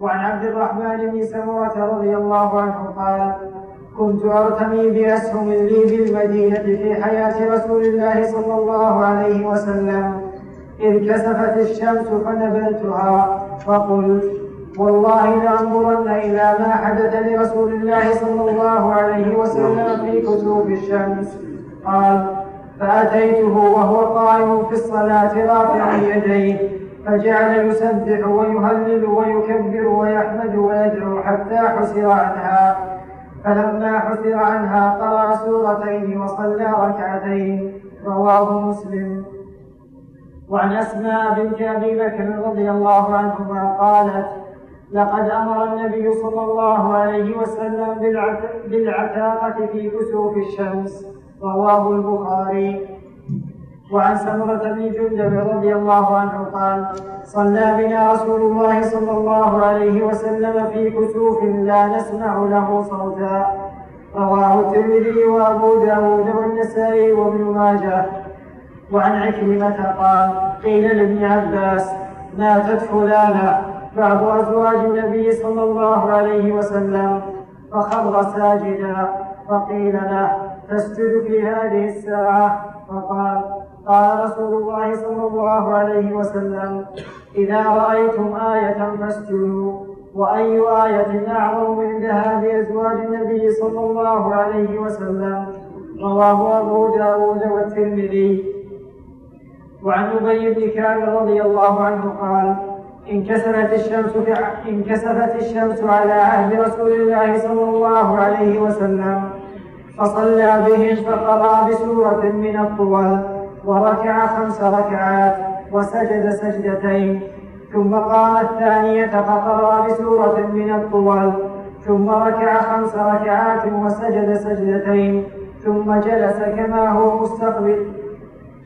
وعن عبد الرحمن بن سمرة رضي الله عنه قال كنت أرتمي بأسهم لي بالمدينة في حياة رسول الله صلى الله عليه وسلم. إذ كسفت الشمس فنبلتها فقلت والله لأنظرن إلى ما حدث لرسول الله صلى الله عليه وسلم في كسوف الشمس. قال فأتيته وهو قائم في الصلاة رافعا يديه. فجعل يسبح ويهلل ويكبر ويحمد ويدعو حتى حسر عنها. فلما حسر عنها قرأ سورتين وصلى ركعتين. رواه مسلم. وعن أسماء بنت أبي بكر رضي الله عنهما قالت لقد أمر النبي صلى الله عليه وسلم بالعتاقة في كسوف الشمس. رواه البخاري. وعن سمرة بن جندب رضي الله عنه قال صلى بنا رسول الله صلى الله عليه وسلم في كسوف لا نسمع له صوتا. رواه الترمذي وأبو داود والنسائي وابن ماجه. وعن عكرمة قال قيل لابن عباس ماتت فلانة بعض أزواج النبي صلى الله عليه وسلم فخر ساجدا فقيل له تسجد في هذه الساعة؟ فقال قال رسول الله صلى الله عليه وسلم إذا رأيتم آية فاسجدوا وأي آية أعظم من ذهاب أزواج النبي صلى الله عليه وسلم؟ رواه أبو داود والترمذي. وعن أبي بن كعب رضي الله عنه قال انكسفت الشمس انكسفت الشمس على عهد رسول الله صلى الله عليه وسلم فصلى بهم فقرأ بسورة من الطول. وركع خمس ركعات وسجد سجدتين. ثم قام الثانية فقرأ بسورة من الطول. ثم ركع خمس ركعات وسجد سجدتين. ثم جلس كما هو مستقبل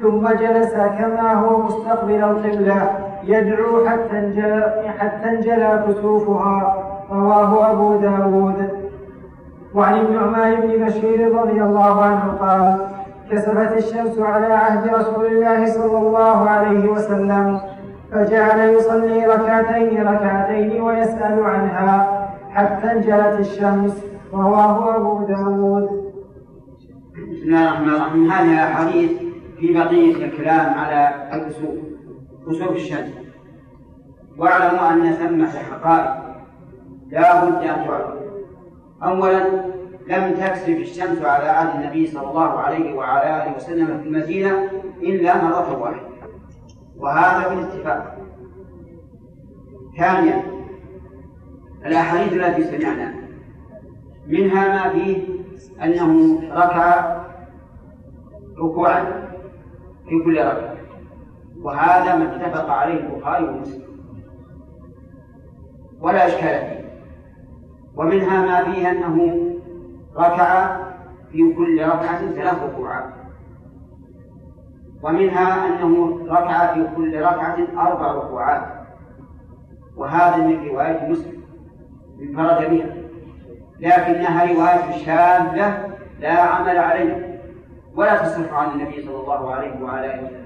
ثم جلس كما هو مستقبل القبلة يدعو حتى انجلى حتى انجلى كسوفها. رواه أبو داود. وعن النعمان بن بشير رضي الله عنه قال كسفت الشمس على عهد رسول الله صلى الله عليه وسلم فجعل يصلي ركعتين ركعتين ويسأل عنها حتى انجلت الشمس رواه أبو داود. بسم الله الرحمن الرحيم. هذه الأحاديث في بقية الكلام على الكسوف كسوف الشمس واعلموا أن ثمة حقائق لا بد أن تعرف أولا لم تكسف الشمس على عهد النبي صلى الله عليه وعلى آله وسلم في المدينة إلا مرة واحدة. وهذا بالاتفاق. ثانيا الأحاديث التي سمعنا. منها ما فيه أنه ركع ركوعا في كل ركعة. وهذا ما اتفق عليه البخاري ومسلم. ولا إشكال فيه. ومنها ما فيه أنه ركع في كل ركعة ثلاث ركوعات ومنها أنه ركع في كل ركعة أربع ركوعات. وهذا من رواية مسلم. انفرد بها. لكنها رواية شاذة لا عمل عليها. ولا تصح عن النبي صلى الله عليه وعلى آله وسلم.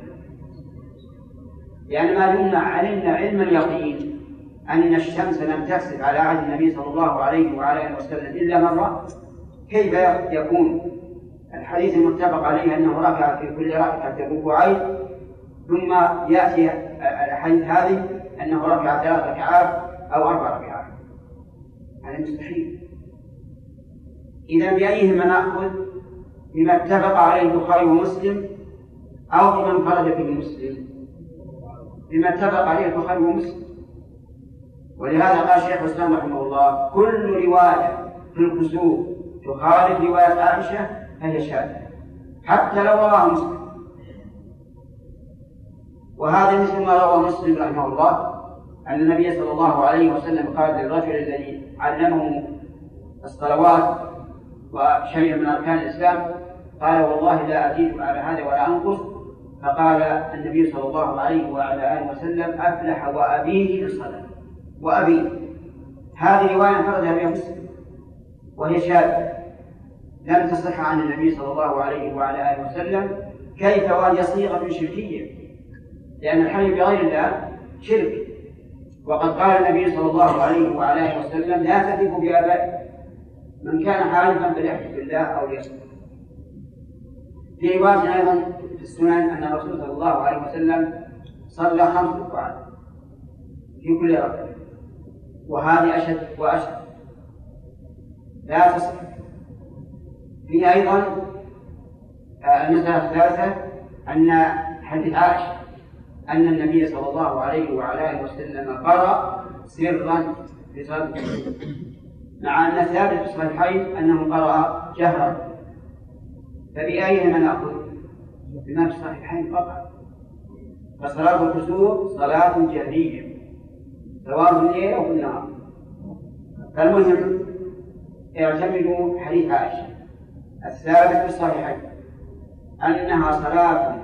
لأن ما دمنا علمنا علم اليقين أن الشمس لم تكسف على عهد النبي صلى الله عليه وعلى آله وسلم إلا مرة. كيف يكون؟ الحديث المتفق عليه أنه ركع في كل ركعة ركوعين ثم يأتي الحديث هذه أنه ركع ثلاث ركعات أو أربع ركعات. هذا مستحيل. إذا بأيهما نأخذ؟ بما اتفق عليه البخاري ومسلم أو بما انفرد به مسلم. بما اتفق عليه البخاري ومسلم. ولهذا قال شيخ الإسلام رحمه الله كل رواية في الكسوف تخالف رواية عائشة فهي شاذة. حتى لو رواه مسلم. وهذا مثل ما روى مسلم رحمه الله أن النبي صلى الله عليه وسلم قال للرجل الذي علمه الصلوات وشيئا من أركان الإسلام قال والله لا أزيد على هذا ولا أنقص. فقال النبي صلى الله عليه وعلى آله وسلم أفلح وأبيه للصلاة وأبيه. هذه رواية انفردها بها مسلم. وهي شاذة. لم تصح عن النبي صلى الله عليه وعلى آله وسلم كيف وهي صيغة شركية. لأن الحلف بغير الله شرك. وقد قال النبي صلى الله عليه وعلى آله وسلم لا تهلكوا بآبائكم من كان حالفا فليحلف بالله أو ليصمت في رواية أيضا في السنن أن الرسول صلى الله عليه وسلم صلى خمس ركعات في كل ركعة. وهذه أشد وأشد. لا تصح في أيضا آه، المسألة الثالثة أن حديث عائشة أن النبي صلى الله عليه وعلى آله وسلم قرأ سرا في صلاة مع أن ثابت في الصحيحين أنه قرأ جهرا. فبأيهما نأخذ؟ بما في الصحيحين فقط. فصلاة الكسوف صلاة جهرية سواء الليل أو النهار. فالمهم اعتمدوا حديث عائشة. الثابت في الصحيحين أنها صلاة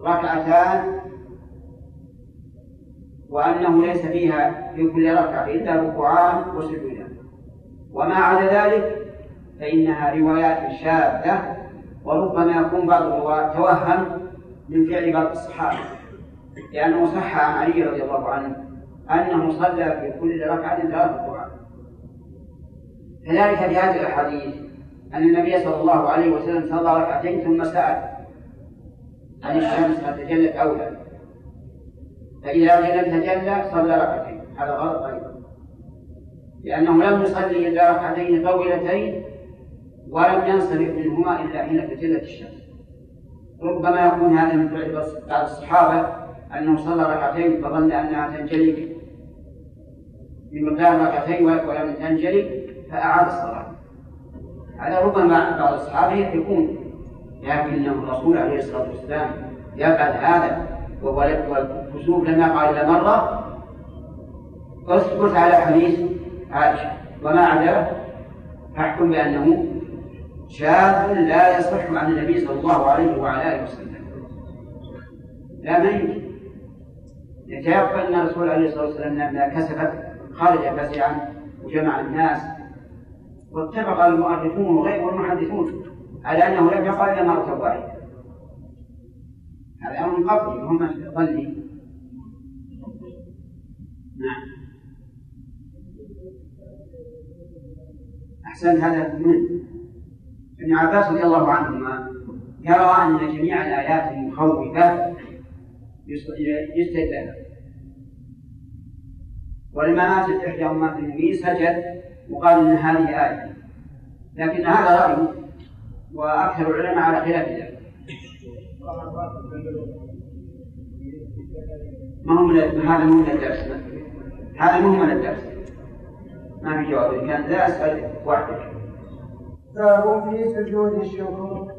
ركعتان وأنه ليس فيها في كل ركعة إلا ركوعان وسجودان. وما عدا ذلك فإنها روايات شاذة وربما يكون بعض الرواة توهم من فعل بعض الصحابة لأنه صح عن علي رضي الله عنه أنه صلى في كل ركعة ثلاث كذلك في هذه الأحاديث أن النبي صلى الله عليه وسلم صلى ركعتين ثم سأل عن الشمس هل تجلت أو لا فإذا لم تجلى صلى ركعتين. هذا غلط أيضا. لأنه لم يصلي إلا ركعتين طويلتين ولم ينصرف منهما إلا حين تجلت الشمس. ربما يكون هذا من فعل بعض الصحابة أنه صلى ركعتين فظن أنها تنجلي. بمقدار ركعتين ولم تنجلي. فأعاد الصلاة. هذا ربما بعض الصحابة يحبون لكن الرسول عليه الصلاة والسلام يفعل هذا والكسوف لم يقع إلا مرة. اسكت على حديث عائشة. وما عداه فاحكم بأنه شاذ لا يصح عن النبي صلى الله عليه وعلى آله وسلم. لا ما يمكن. يتيقن أن الرسول عليه الصلاة والسلام لما كسفت خرج فزعا وجمع الناس واتفق المؤرخون وغير المحدثون على أنه لم يقع إلا مرة واحدة هذا أمر قبلي هم ظني نعم. أحسن هذا من ابن عباس رضي الله عنهما. يرى أن جميع الآيات المخوفة يستدل. ولما ماتت إحدى أمهات النبي سجد وقال إن هذه آية لكن هذا رأي وأكثر العلماء على خلاف ذلك. ما هو من هذا مو من الدرس. هذا مو من الدرس. ما في جواب. إن كان لا أسأل وحدك. باب في سجود الشكر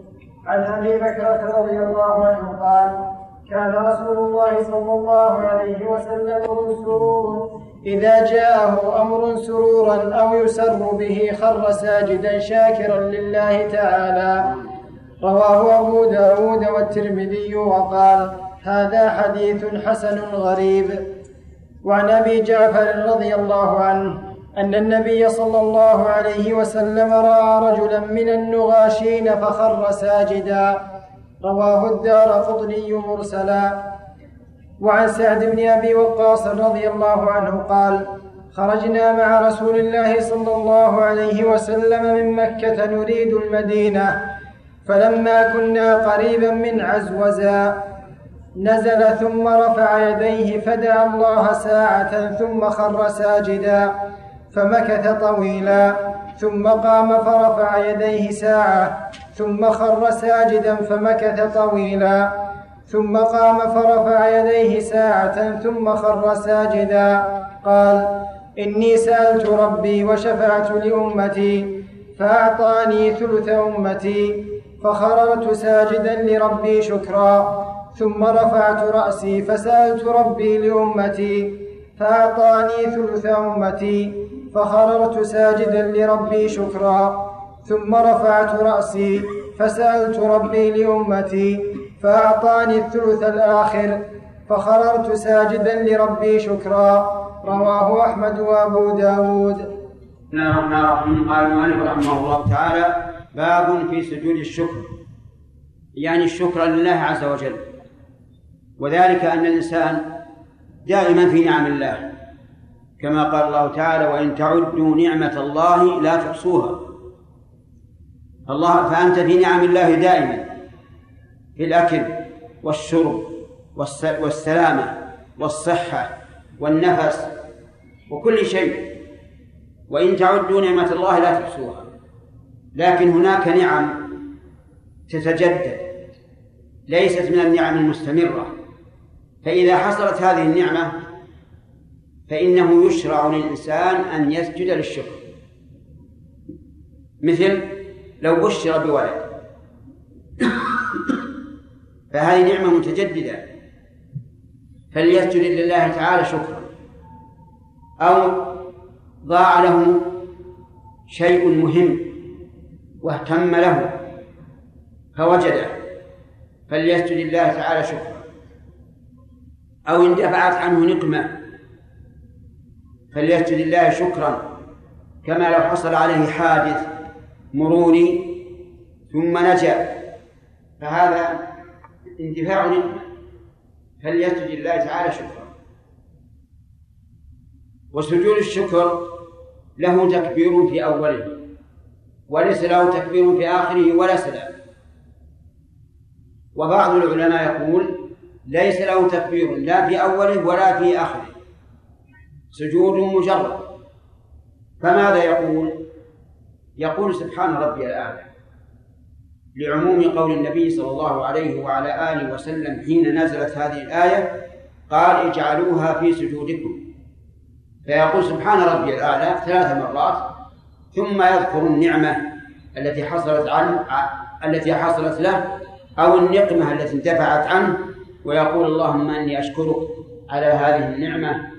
عن أبي بكرة رضي الله عنه قال كان رسول الله صلى الله عليه وسلم سرور إذا جاءه أمر سرورا أو يسر به خر ساجدا شاكرا لله تعالى. رواه أبو داود والترمذي وقال هذا حديث حسن غريب. وعن أبي جعفر رضي الله عنه أن النبي صلى الله عليه وسلم رأى رجلا من النغاشين فخر ساجدا. رواه الدار قطني مرسلا. وعن سعد بن أبي وقاص رضي الله عنه قال خرجنا مع رسول الله صلى الله عليه وسلم من مكة نريد المدينة فلما كنا قريبا من عزوزا نزل ثم رفع يديه فدعا الله ساعة ثم خر ساجدا فمكث طويلا ثم قام فرفع يديه ساعة ثم خر ساجدا فمكث طويلا. ثم قام فرفع يديه ساعة ثم خر ساجدا. قال إني سألت ربي وشفعت لأمتي فأعطاني ثلث أمتي فخررت ساجدا لربي شكرا. ثم رفعت رأسي فسألت ربي لأمتي فأعطاني ثلث أمتي فخررت ساجدا لربي شكرا. ثم رفعت رأسي فسألت ربي لأمتي فأعطاني الثلث الآخر فخررت ساجدا لربي شكرا. رواه أحمد وأبو داود. الرحمن الرحيم قال المؤلف رحمه الله تعالى باب في سجود الشكر. يعني الشكر لله عز وجل. وذلك أن الإنسان دائما في نعم الله. كما قال الله تعالى وإن تعدوا نعمة الله لا تحصوها. الله فأنت في نعم الله دائما. في الأكل والشرب والسلامة والصحة والنفس وكل شيء. وإن تعدوا نعمة الله لا تحصوها. لكن هناك نعم تتجدد ليست من النعم المستمرة. فإذا حصلت هذه النعمة فإنه يشرع للإنسان أن يسجد للشكر. مثل لو بشر بولد. فهذه نعمة متجددة. فليسجد لله تعالى شكرا. أو ضاع له شيء مهم واهتم له فوجده. فليسجد لله تعالى شكرا. أو اندفعت عنه نقمة فليسجد لله شكرا. كما لو حصل عليه حادث مروري ثم نجا فهذا اندفاع نقمة. فليسجد لله تعالى؟ شكرا. وسجود الشكر له تكبير في أوله وليس له تكبير في آخره ولا سلام. وبعض العلماء يقول ليس له تكبير لا في أوله ولا في آخره. سجود مجرد. فماذا يقول؟ يقول سبحان ربي الأعلى. لعموم قول النبي صلى الله عليه وعلى آله وسلم حين نزلت هذه الآية قال اجعلوها في سجودكم. فيقول سبحان ربي الأعلى ثلاث مرات ثم يذكر النعمة التي حصلت عنه التي حصلت له أو النقمة التي انتفعت عنه ويقول اللهم إني أشكرك على هذه النعمة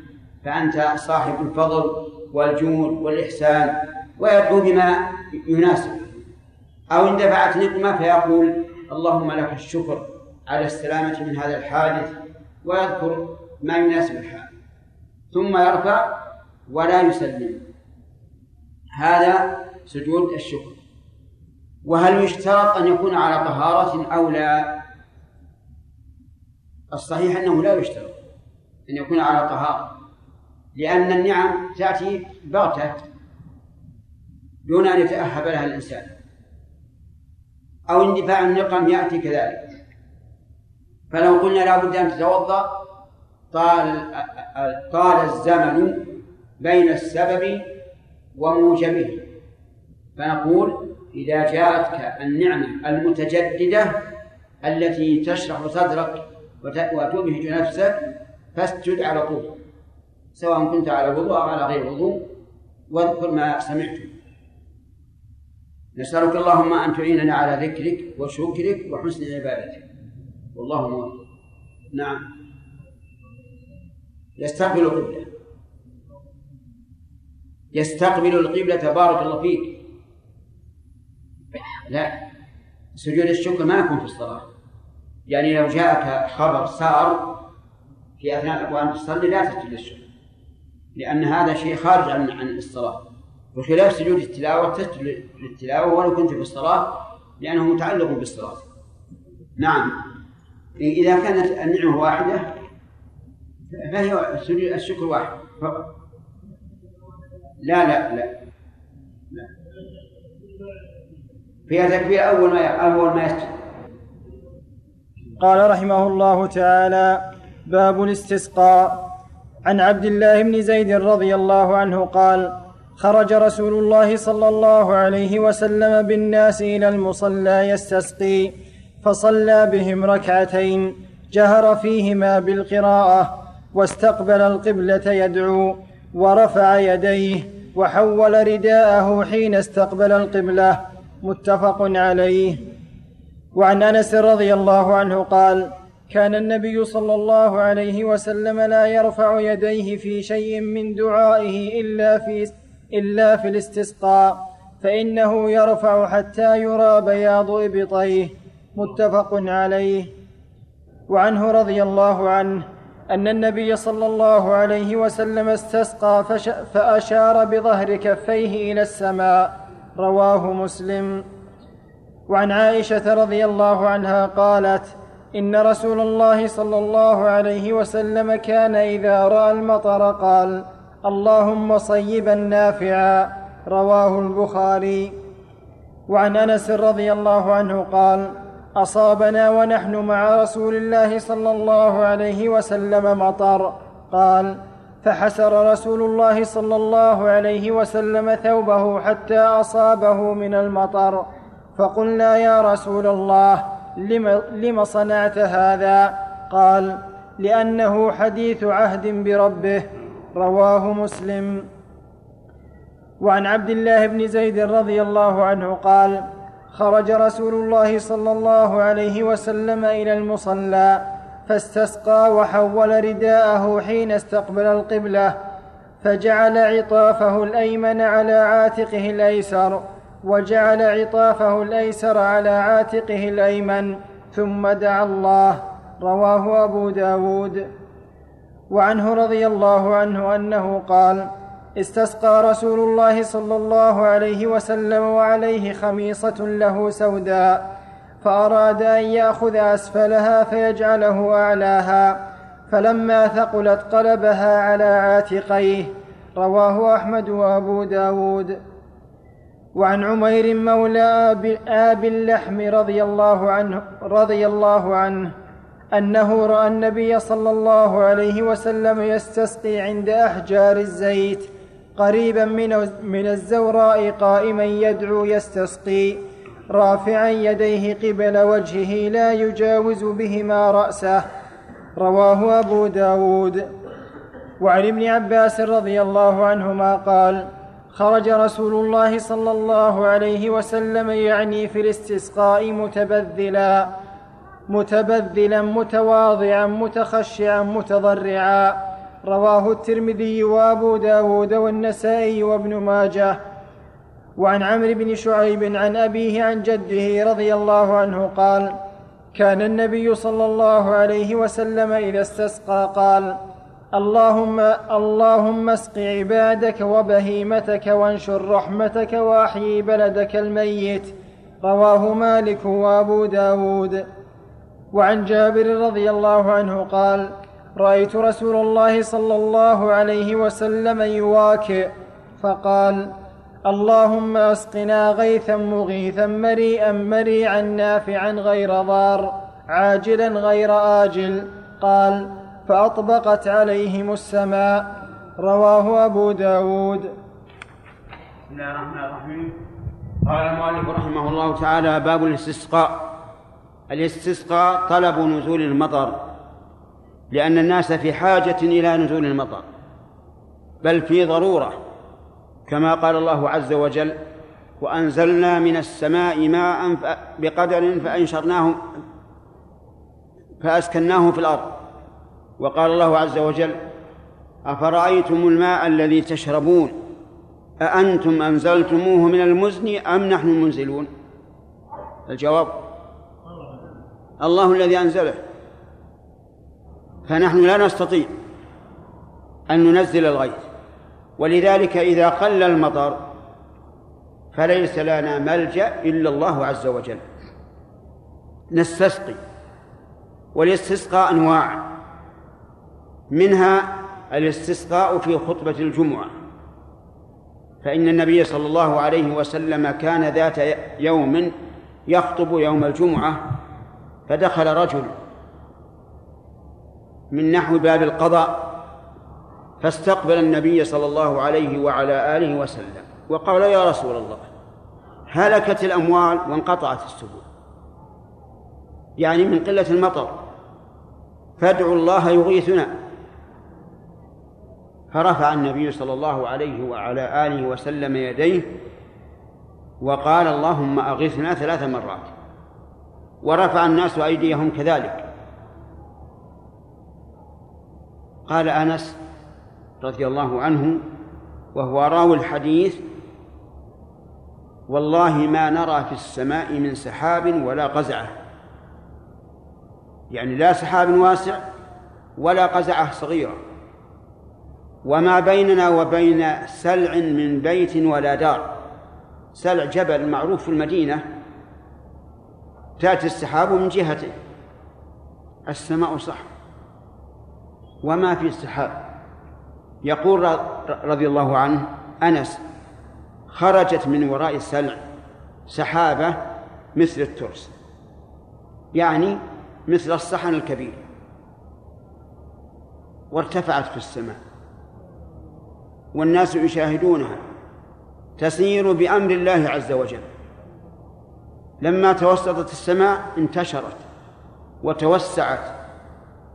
فأنت صاحب الفضل والجود والإحسان ويدعو بما يناسب. أو اندفعت نقمة فيقول اللهم لك الشكر على السلامة من هذا الحادث ويذكر ما يناسب الحال. ثم يرفع ولا يسلم. هذا سجود الشكر. وهل يشترط أن يكون على طهارة أو لا؟ الصحيح أنه لا يشترط أن يكون على طهارة لأن النعم تأتي بغتة دون أن يتأهب لها الإنسان. أو اندفاع النقم يأتي كذلك. فلو قلنا لا بد أن تتوضأ طال طال الزمن بين السبب وموجبه. فنقول إذا جاءتك النعمة المتجددة التي تشرح صدرك وتبهج نفسك فاسجد على طول سواء كنت على وضوء أو على غير وضوء واذكر ما سمعت نسألك اللهم أن تعيننا على ذكرك وشكرك وحسن عبادتك. والله موفق. نعم. يستقبل القبلة. يستقبل القبلة بارك الله فيك. لا. سجود الشكر ما يكون في الصلاة. يعني لو جاءك خبر سار في أثناء وأنت تصلي لا تسجد الشكر. لأن هذا شيء خارج عن عن الصلاة. بخلاف سجود التلاوة تسجد للتلاوة ولو كنت في الصلاة لأنه متعلق بالصلاة. نعم. إذا كانت النعمة واحدة فهي الشكر واحد فقط. لا لا لا لا. فيها تكبير أول ما أول ما يسجد. قال رحمه الله تعالى باب الاستسقاء. عن عبد الله بن زيد رضي الله عنه قال خرج رسول الله صلى الله عليه وسلم بالناس إلى المصلى يستسقي فصلى بهم ركعتين جهر فيهما بالقراءة واستقبل القبلة يدعو ورفع يديه وحول رداءه حين استقبل القبلة متفق عليه. وعن أنس رضي الله عنه قال كان النبي صلى الله عليه وسلم لا يرفع يديه في شيء من دعائه إلا في إلا في الاستسقاء فإنه يرفع حتى يرى بياض إبطيه متفق عليه. وعنه رضي الله عنه أن النبي صلى الله عليه وسلم استسقى فأشار بظهر كفيه إلى السماء. رواه مسلم. وعن عائشة رضي الله عنها قالت إن رسول الله صلى الله عليه وسلم كان إذا رأى المطر قال اللهم صيبا نافعا رواه البخاري. وعن أنس رضي الله عنه قال أصابنا ونحن مع رسول الله صلى الله عليه وسلم مطر. قال فحسر رسول الله صلى الله عليه وسلم ثوبه حتى أصابه من المطر. فقلنا يا رسول الله لم, لم صنعت هذا؟ قال لأنه حديث عهد بربه. رواه مسلم. وعن عبد الله بن زيد رضي الله عنه قال خرج رسول الله صلى الله عليه وسلم إلى المصلى فاستسقى وحول رداءه حين استقبل القبلة فجعل عطافه الأيمن على عاتقه الأيسر وجعل عطافه الأيسر على عاتقه الأيمن ثم دعا الله. رواه أبو داود. وعنه رضي الله عنه أنه قال استسقى رسول الله صلى الله عليه وسلم وعليه خميصة له سوداء فأراد أن يأخذ أسفلها فيجعله أعلاها فلما ثقلت قلبها على عاتقيه رواه أحمد وأبو داود. وعن عمير مولى آب اللحم رضي الله عنه رضي الله عنه أنه رأى النبي صلى الله عليه وسلم يستسقي عند أحجار الزيت قريبا من من الزوراء قائما يدعو يستسقي رافعا يديه قبل وجهه لا يجاوز بهما رأسه. رواه أبو داود. وعن ابن عباس رضي الله عنهما قال خرج رسول الله صلى الله عليه وسلم يعني في الاستسقاء متبذلا. متبذلا متواضعا متخشعا متضرعا. رواه الترمذي وأبو داود والنسائي وابن ماجه. وعن عمرو بن شعيب عن أبيه عن جده رضي الله عنه قال كان النبي صلى الله عليه وسلم إذا استسقى قال اللهم اللهم اسق عبادك وبهيمتك وانشر رحمتك وأحيي بلدك الميت. رواه مالك وأبو داود. وعن جابر رضي الله عنه قال رأيت رسول الله صلى الله عليه وسلم يواكئ فقال اللهم أسقنا غيثا مغيثا مريئا مريعا نافعا غير ضار عاجلا غير آجل. قال فأطبقت عليهم السماء. رواه أبو داود. بسم الله الرحمن الرحيم. قال المؤلف رحمه الله تعالى باب الاستسقاء. الاستسقاء طلب نزول المطر لأن الناس في حاجة إلى نزول المطر بل في ضرورة كما قال الله عز وجل وأنزلنا من السماء ماء بقدر فأنشرناه فأسكناه في الأرض. وقال الله عز وجل أفرأيتم الماء الذي تشربون؟ أأنتم أنزلتموه من المزن أم نحن المنزلون الجواب الله الذي أنزله. فنحن لا نستطيع أن ننزل الغيث. ولذلك إذا قل المطر فليس لنا ملجأ إلا الله عز وجل. نستسقي. والاستسقاء أنواع. منها الاستسقاء في خطبة الجمعة. فإن النبي صلى الله عليه وسلم كان ذات يوم يخطب يوم الجمعة فدخل رجل من نحو باب القضاء فاستقبل النبي صلى الله عليه وعلى آله وسلم وقال يا رسول الله هلكت الأموال وانقطعت السبل. يعني من قلة المطر. فادعوا الله يغيثنا. فرفع النبي صلى الله عليه وعلى آله وسلم يديه وقال اللهم أغثنا ثلاث مرات. ورفع الناس أيديهم كذلك. قال أنس رضي الله عنه وهو راوي الحديث والله ما نرى في السماء من سحاب ولا قزعة. يعني لا سحاب واسع ولا قزعة صغيرة. وما بيننا وبين سلع من بيت ولا دار. سلع جبل معروف في المدينة تأتي السحاب من جهته. السماء صح. وما في السحاب. يقول رضي الله عنه أنس خرجت من وراء السلع سحابة مثل الترس. يعني مثل الصحن الكبير. وارتفعت في السماء. والناس يشاهدونها. تسير بأمر الله عز وجل. لما توسطت السماء انتشرت وتوسعت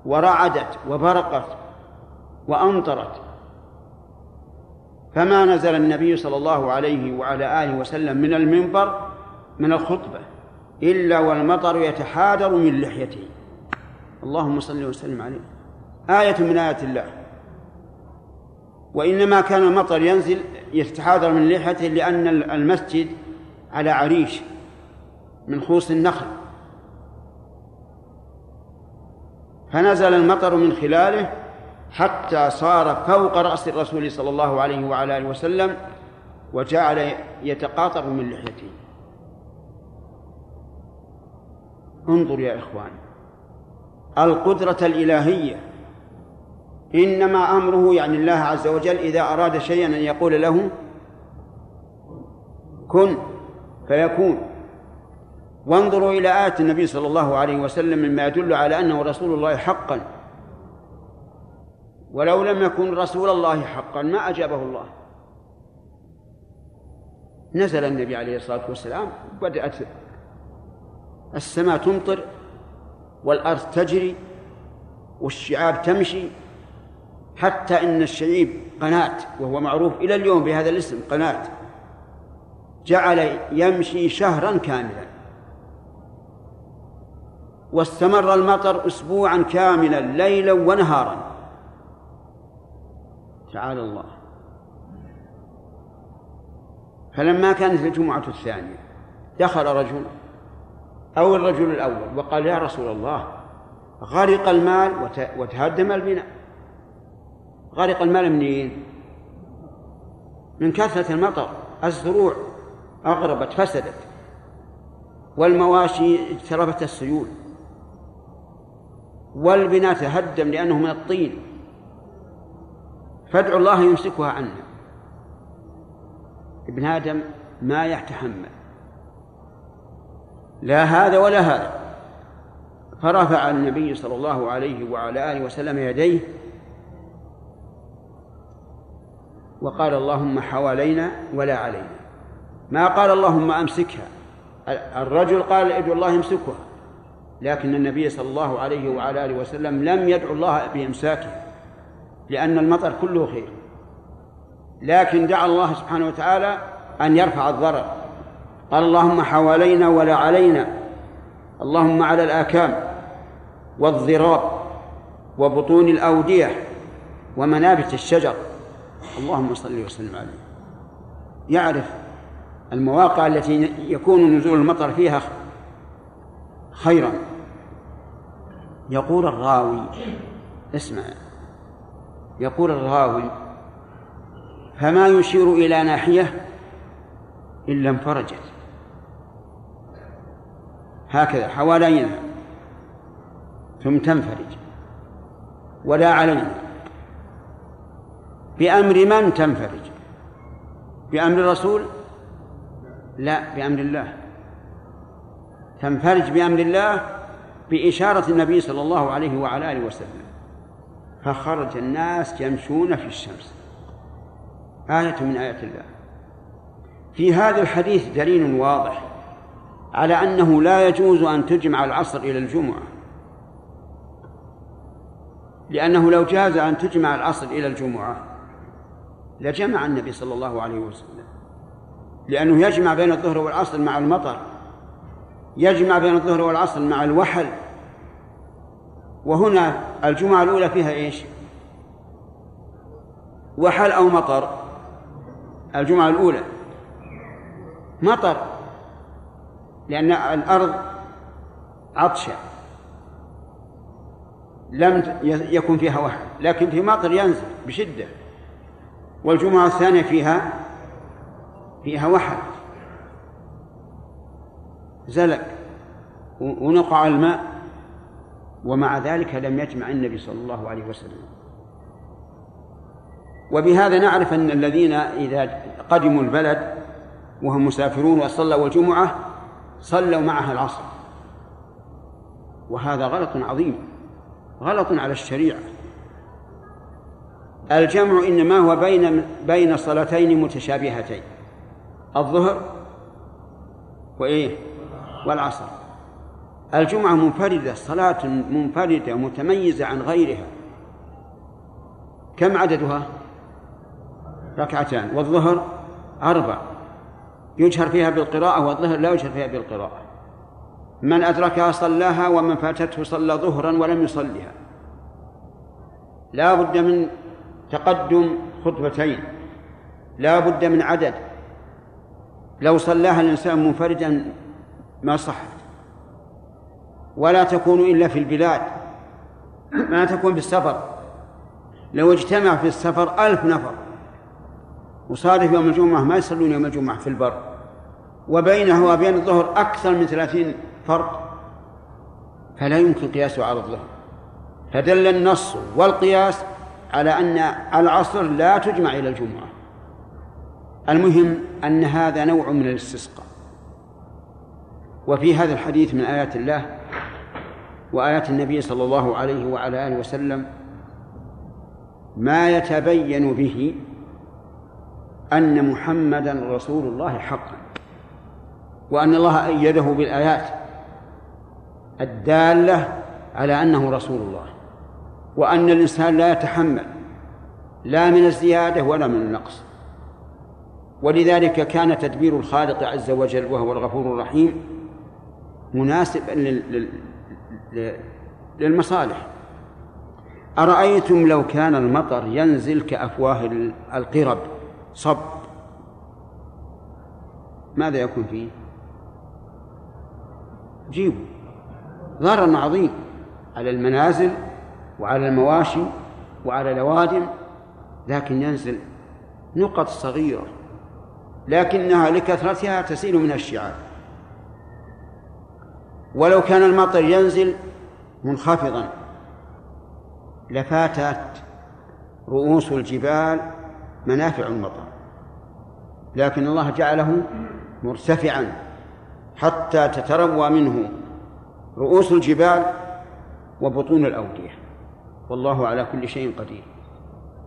ورعدت وبرقت وأمطرت. فما نزل النبي صلى الله عليه وعلى آله وسلم من المنبر من الخطبة إلا والمطر يتحادر من لحيته. اللهم صل وسلم عليه. آية من آيات الله. وإنما كان المطر ينزل يتحاضر من لحيته لأن المسجد على عريش. من خوص النخل. فنزل المطر من خلاله حتى صار فوق رأس الرسول صلى الله عليه وعلى آله وسلم وجعل يتقاطر من لحيته. انظر يا إخوان القدرة الإلهية إنما أمره يعني الله عز وجل إذا أراد شيئا أن يقول له كن فيكون. وانظروا إلى آية النبي صلى الله عليه وسلم مما يدل على أنه رسول الله حقا. ولو لم يكن رسول الله حقا ما أجابه الله. نزل النبي عليه الصلاة والسلام بدأت السماء تمطر والأرض تجري والشعاب تمشي حتى إن الشعيب قناة وهو معروف إلى اليوم بهذا الاسم قناة جعل يمشي شهرا كاملا. واستمر المطر أسبوعا كاملا ليلا ونهارا. تعالى الله. فلما كانت الجمعة الثانية دخل رجل أو الرجل الأول وقال يا رسول الله غرق المال وتهدم البناء. غرق المال منين؟ من كثرة المطر. الزروع أغربت فسدت والمواشي اجترفت السيول. والبناء تهدم لأنه من الطين. فادعوا الله يمسكها عنا. ابن آدم ما يتحمل. لا هذا ولا هذا. فرفع النبي صلى الله عليه وعلى آله وسلم يديه وقال اللهم حوالينا ولا علينا. ما قال اللهم أمسكها. الرجل قال ادعو الله يمسكها. لكن النبي صلى الله عليه وعلى آله وسلم لم يدعو الله بإمساكها لأن المطر كله خير. لكن دعا الله سبحانه وتعالى أن يرفع الضرر. قال اللهم حوالينا ولا علينا. اللهم على الآكام والضراب وبطون الأودية ومنابت الشجر. اللهم صل وسلم عليه. يعرف المواقع التي يكون نزول المطر فيها خيرا. يقول الراوي اسمع يقول الراوي فما يشير إلى ناحية إلا انفرجت. هكذا حوالينا ثم تنفرج. ولا علينا. بأمر من تنفرج؟ بأمر الرسول؟ لا بأمر الله. تنفرج بأمر الله؟ بإشارة النبي صلى الله عليه وعلى آله وسلم. فخرج الناس يمشون في الشمس. آية من آيات الله. في هذا الحديث دليل واضح على أنه لا يجوز أن تجمع العصر إلى الجمعة. لأنه لو جاز أن تجمع العصر إلى الجمعة لجمع النبي صلى الله عليه وسلم. لأنه يجمع بين الظهر والعصر مع المطر. يجمع بين الظهر والعصر مع الوحل. وهنا الجمعة الأولى فيها إيش؟ وحل أو مطر. الجمعة الأولى. مطر. لأن الأرض عطشة. لم يكن فيها وحل. لكن في مطر ينزل بشدة. والجمعة الثانية فيها فيها وحل. زلق. ونقع الماء. ومع ذلك لم يجمع النبي صلى الله عليه وسلم. وبهذا نعرف أن الذين إذا قدموا البلد وهم مسافرون وصلوا الجمعة صلوا معها العصر. وهذا غلط عظيم غلط على الشريعة. الجمع إنما هو بين بين صلاتين متشابهتين الظهر وإيه؟ والعصر. الجمعة منفردة صلاة منفردة متميزة عن غيرها. كم عددها؟ ركعتان. والظهر أربع. يجهر فيها بالقراءة والظهر لا يجهر فيها بالقراءة. من أدركها صلاها ومن فاتته صلى ظهرا ولم يصلها. لا بد من تقدم خطبتين. لا بد من عدد. لو صلاها الإنسان منفردا ما صحت. ولا تكون إلا في البلاد. ما تكون في السفر لو اجتمع في السفر ألف نفر. وصادف يوم الجمعة ما يصلون يوم الجمعة في البر. وبينه وبين الظهر أكثر من ثلاثين فرد. فلا يمكن قياسه على الظهر. فدل النص والقياس على أن العصر لا تجمع إلى الجمعة. المهم أن هذا نوع من الاستسقاء. وفي هذا الحديث من آيات الله وآيات النبي صلى الله عليه وعلى آله وسلم ما يتبين به أن محمدا رسول الله حقا وأن الله أيده بالآيات الدالة على أنه رسول الله وأن الإنسان لا يتحمل لا من الزيادة ولا من النقص. ولذلك كان تدبير الخالق عز وجل وهو الغفور الرحيم مناسبا للمصالح. أرأيتم لو كان المطر ينزل كأفواه القرب صب. ماذا يكون فيه؟ جيبوا ضرر عظيم على المنازل وعلى المواشي وعلى الأوادم لكن ينزل نقط صغيرة لكنها لكثرتها تسيل من الشعاب ولو كان المطر ينزل منخفضا. لفاتت رؤوس الجبال منافع المطر. لكن الله جعله مرتفعا حتى تتروى منه رؤوس الجبال وبطون الأودية. والله على كل شيء قدير.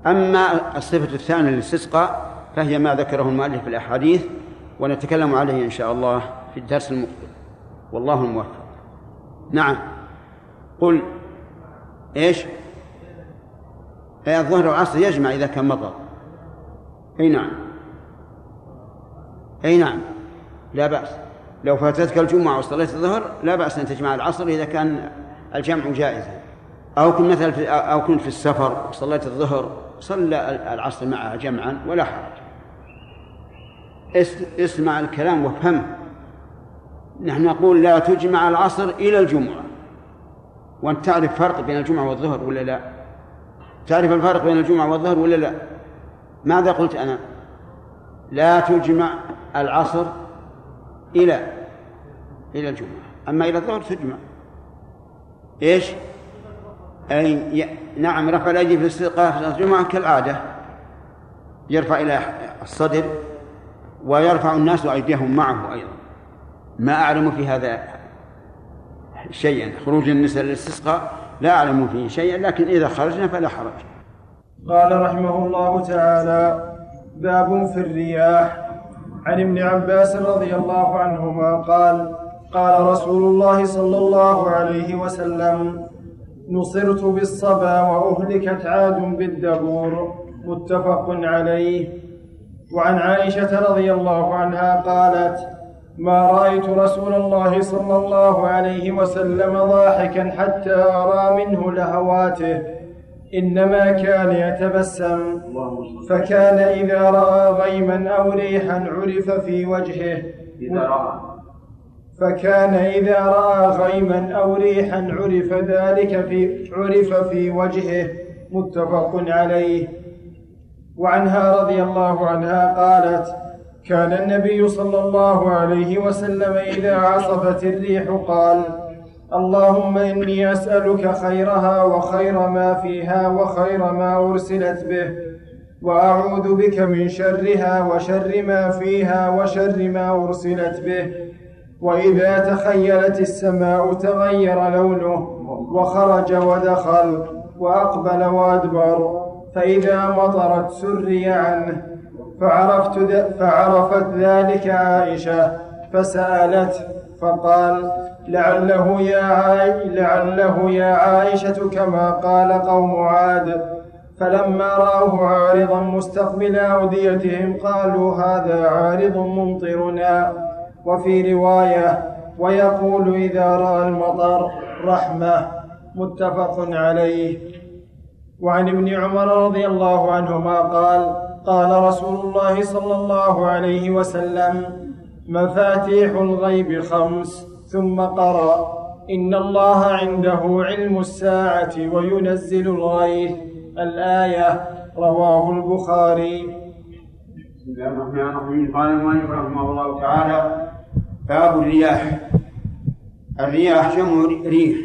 أما الصفة الثانية للاستسقاء فهي ما ذكره المؤلف في الأحاديث ونتكلم عليه إن شاء الله في الدرس المقبل. والله الموفق نعم. قل إيش؟ الظهر والعصر يجمع إذا كان مطر أي نعم. أي نعم. لا بأس. لو فاتتك الجمعة وصليت الظهر لا بأس أن تجمع العصر إذا كان الجمع جائزا أو كنت مثلا في أو كنت في السفر وصليت الظهر صلى العصر معها جمعا ولا حرج. اسمع الكلام وافهمه نحن نقول لا تجمع العصر إلى الجمعة. وأنت تعرف فرق بين الجمعة والظهر ولا لا؟ تعرف الفرق بين الجمعة والظهر ولا لا؟ ماذا قلت أنا؟ لا تجمع العصر إلى إلى الجمعة. أما إلى الظهر تجمع. إيش؟ أي نعم رفع الأيدي في الاستسقاء في الجمعة كالعادة. يرفع إلى الصدر ويرفع الناس أيديهم معه أيضا. ما أعلم في هذا شيئا. خروج النساء للاستسقاء لا أعلم فيه شيئا لكن إذا خرجنا فلا حرج. قال رحمه الله تعالى باب في الرياح. عن ابن عباس رضي الله عنهما قال قال رسول الله صلى الله عليه وسلم نصرت بالصبا وأهلكت عاد بالدبور. متفق عليه. وعن عائشة رضي الله عنها قالت ما رأيت رسول الله صلى الله عليه وسلم ضاحكا حتى أرى منه لهواته. إنما كان يتبسم. فكان إذا رأى غيما أو ريحا عرف في وجهه. فكان إذا رأى غيما أو ريحا عرف ذلك في عرف في وجهه. متفق عليه. وعنها رضي الله عنها قالت كان النبي صلى الله عليه وسلم إذا عصفت الريح قال اللهم إني أسألك خيرها وخير ما فيها وخير ما أرسلت به وأعوذ بك من شرها وشر ما فيها وشر ما أرسلت به وإذا تخيلت السماء تغير لونه وخرج ودخل وأقبل وأدبر فإذا مطرت سري عنه فعرفت فعرفت ذلك عائشة فسألت فقال لعله يا لعله يا عائشة كما قال قوم عاد. فلما رأوه عارضا مستقبل أوديتهم قالوا هذا عارض ممطرنا. وفي رواية ويقول إذا رأى المطر رحمة. متفق عليه. وعن ابن عمر رضي الله عنهما قال قال رسول الله صلى الله عليه وسلم مفاتيح الغيب خمس. ثم قرأ إن الله عنده علم الساعة وينزل الغيث. الآية رواه البخاري. بسم الله الرحمن الرحيم. قال المؤلف رحمه الله تعالى باب الرياح. الرياح جمع ريح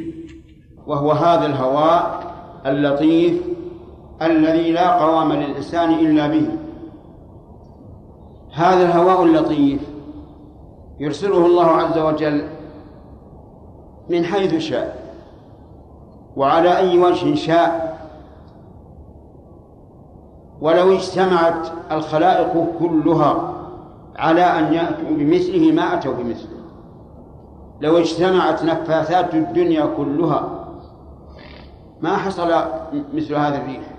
وهو هذا الهواء اللطيف الذي لا قوام للإنسان إلا به. هذا الهواء اللطيف يرسله الله عز وجل من حيث شاء وعلى أي وجه شاء. ولو اجتمعت الخلائق كلها على أن يأتوا بمثله ما أتوا بمثله. لو اجتمعت نفاثات الدنيا كلها ما حصل مثل هذا الريح.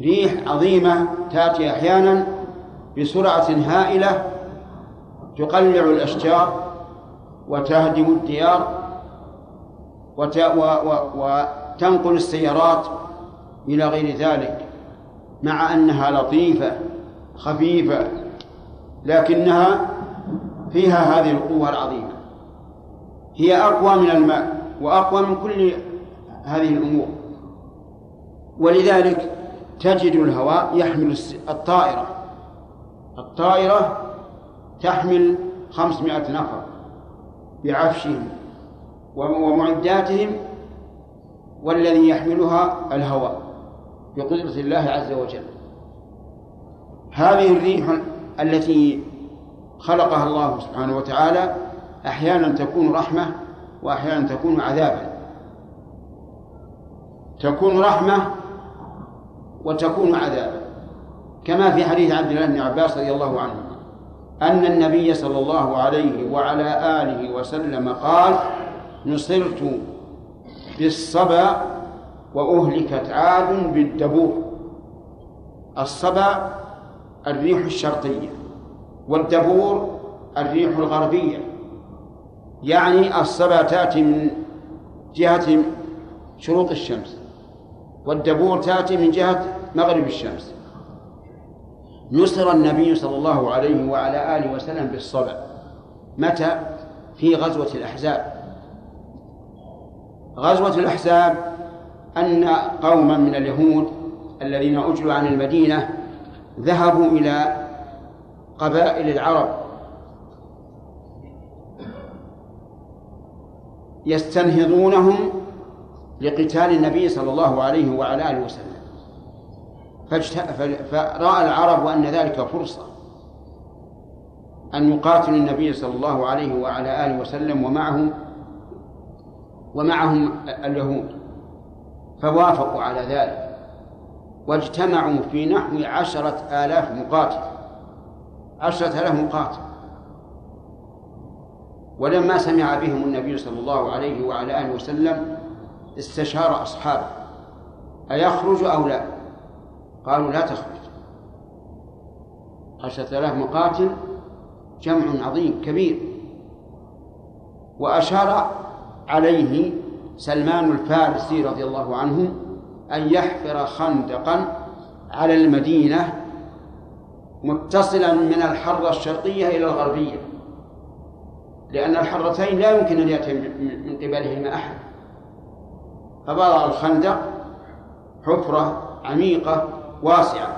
ريح عظيمة تأتي أحيانا بسرعة هائلة تقلع الأشجار وتهدم الديار. وتنقل السيارات إلى غير ذلك مع أنها لطيفة خفيفة لكنها فيها هذه القوة العظيمة هي أقوى من الماء وأقوى من كل هذه الأمور ولذلك تجد الهواء يحمل الطائرة. الطائرة تحمل خمسمائة نفر بعفشهم ومعداتهم والذي يحملها الهواء بقدرة الله عز وجل. هذه الريح التي خلقها الله سبحانه وتعالى أحيانا تكون رحمة وأحيانا تكون عذابا. تكون رحمة وتكون عذابا كما في حديث عبد الله بن عباس رضي الله عنه أن النبي صلى الله عليه وعلى آله وسلم قال نصرت بالصبا وأهلكت عاد بالدبور. الصبا الريح الشرقية والدبور الريح الغربية. يعني الصبا تأتي من جهة شروق الشمس. والدبور تأتي من جهة مغرب الشمس. نصر النبي صلى الله عليه وعلى آله وسلم بالصبا متى؟ في غزوة الأحزاب. غزوة الأحزاب أن قوما من اليهود الذين أجلوا عن المدينة ذهبوا إلى قبائل العرب. يستنهضونهم لقتال النبي صلى الله عليه وعلى آله وسلم. فرأى العرب أن ذلك فرصة. أن يقاتلوا النبي صلى الله عليه وعلى آله وسلم ومعهم ومعهم اليهود. فوافقوا على ذلك. واجتمعوا في نحو عشرة آلاف مقاتل. عشرة آلاف مقاتل. ولما سمع بهم النبي صلى الله عليه وعلى آله وسلم استشار أصحابه أيخرج أو لا؟ قالوا لا تخرج. عشرة آلاف مقاتل جمع عظيم كبير وأشار عليه سلمان الفارسي رضي الله عنه أن يحفر خندقا على المدينة متصلا من الحرة الشرقية إلى الغربية لأن الحرتين لا يمكن أن يأتي من قبلهما أحد. فبرع الخندق حفرة عميقة واسعة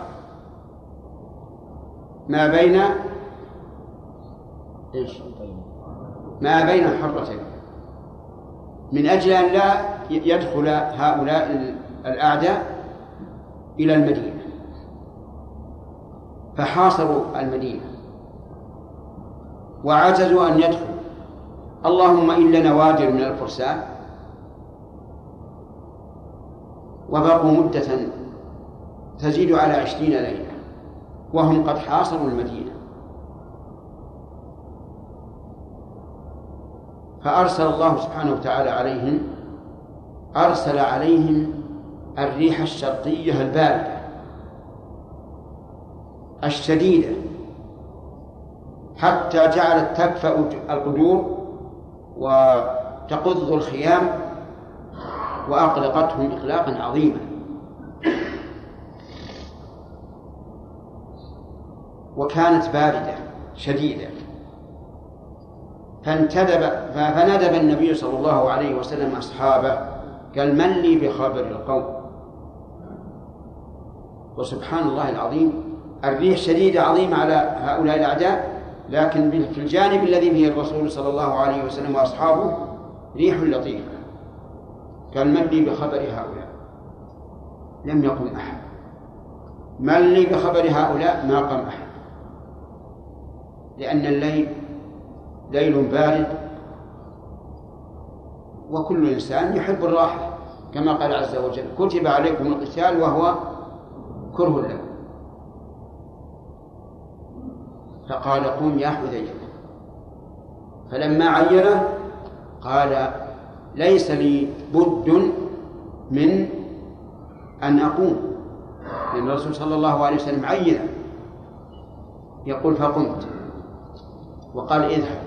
ما بين إيش؟ ما بين الحرتين. من أجل أن لا يدخل هؤلاء الأعداء إلى المدينة. فحاصروا المدينة. وعجزوا أن يدخلوا. اللهم إلا نوادر من الفرسان. وبقوا مدة تزيد على عشرين ليلة وهم قد حاصروا المدينة. فأرسل الله سبحانه وتعالى عليهم أرسل عليهم الريح الشرقية الباردة الشديدة حتى جعلت تكفأ القدور وتقض الخيام وأقلقتهم إقلاقا عظيما. وكانت باردة شديدة. فانتدب فندب النبي صلى الله عليه وسلم أصحابه قال من لي بخبر القوم؟ وسبحان الله العظيم الريح شديدة عظيمة على هؤلاء الأعداء لكن في الجانب الذي فيه الرسول صلى الله عليه وسلم وأصحابه ريح لطيفة. قال من لي بخبر هؤلاء. لم يقم أحد. من لي بخبر هؤلاء ما قام أحد. لأن الليل ليل بارد. وكل إنسان يحب الراحة كما قال عز وجل كتب عليكم القتال وهو كره لكم. فقال قم يا حذيفة. فلما عينه قال ليس لي بد من أن أقوم. لأن الرسول صلى الله عليه وسلم عينه يقول فقمت. وقال اذهب.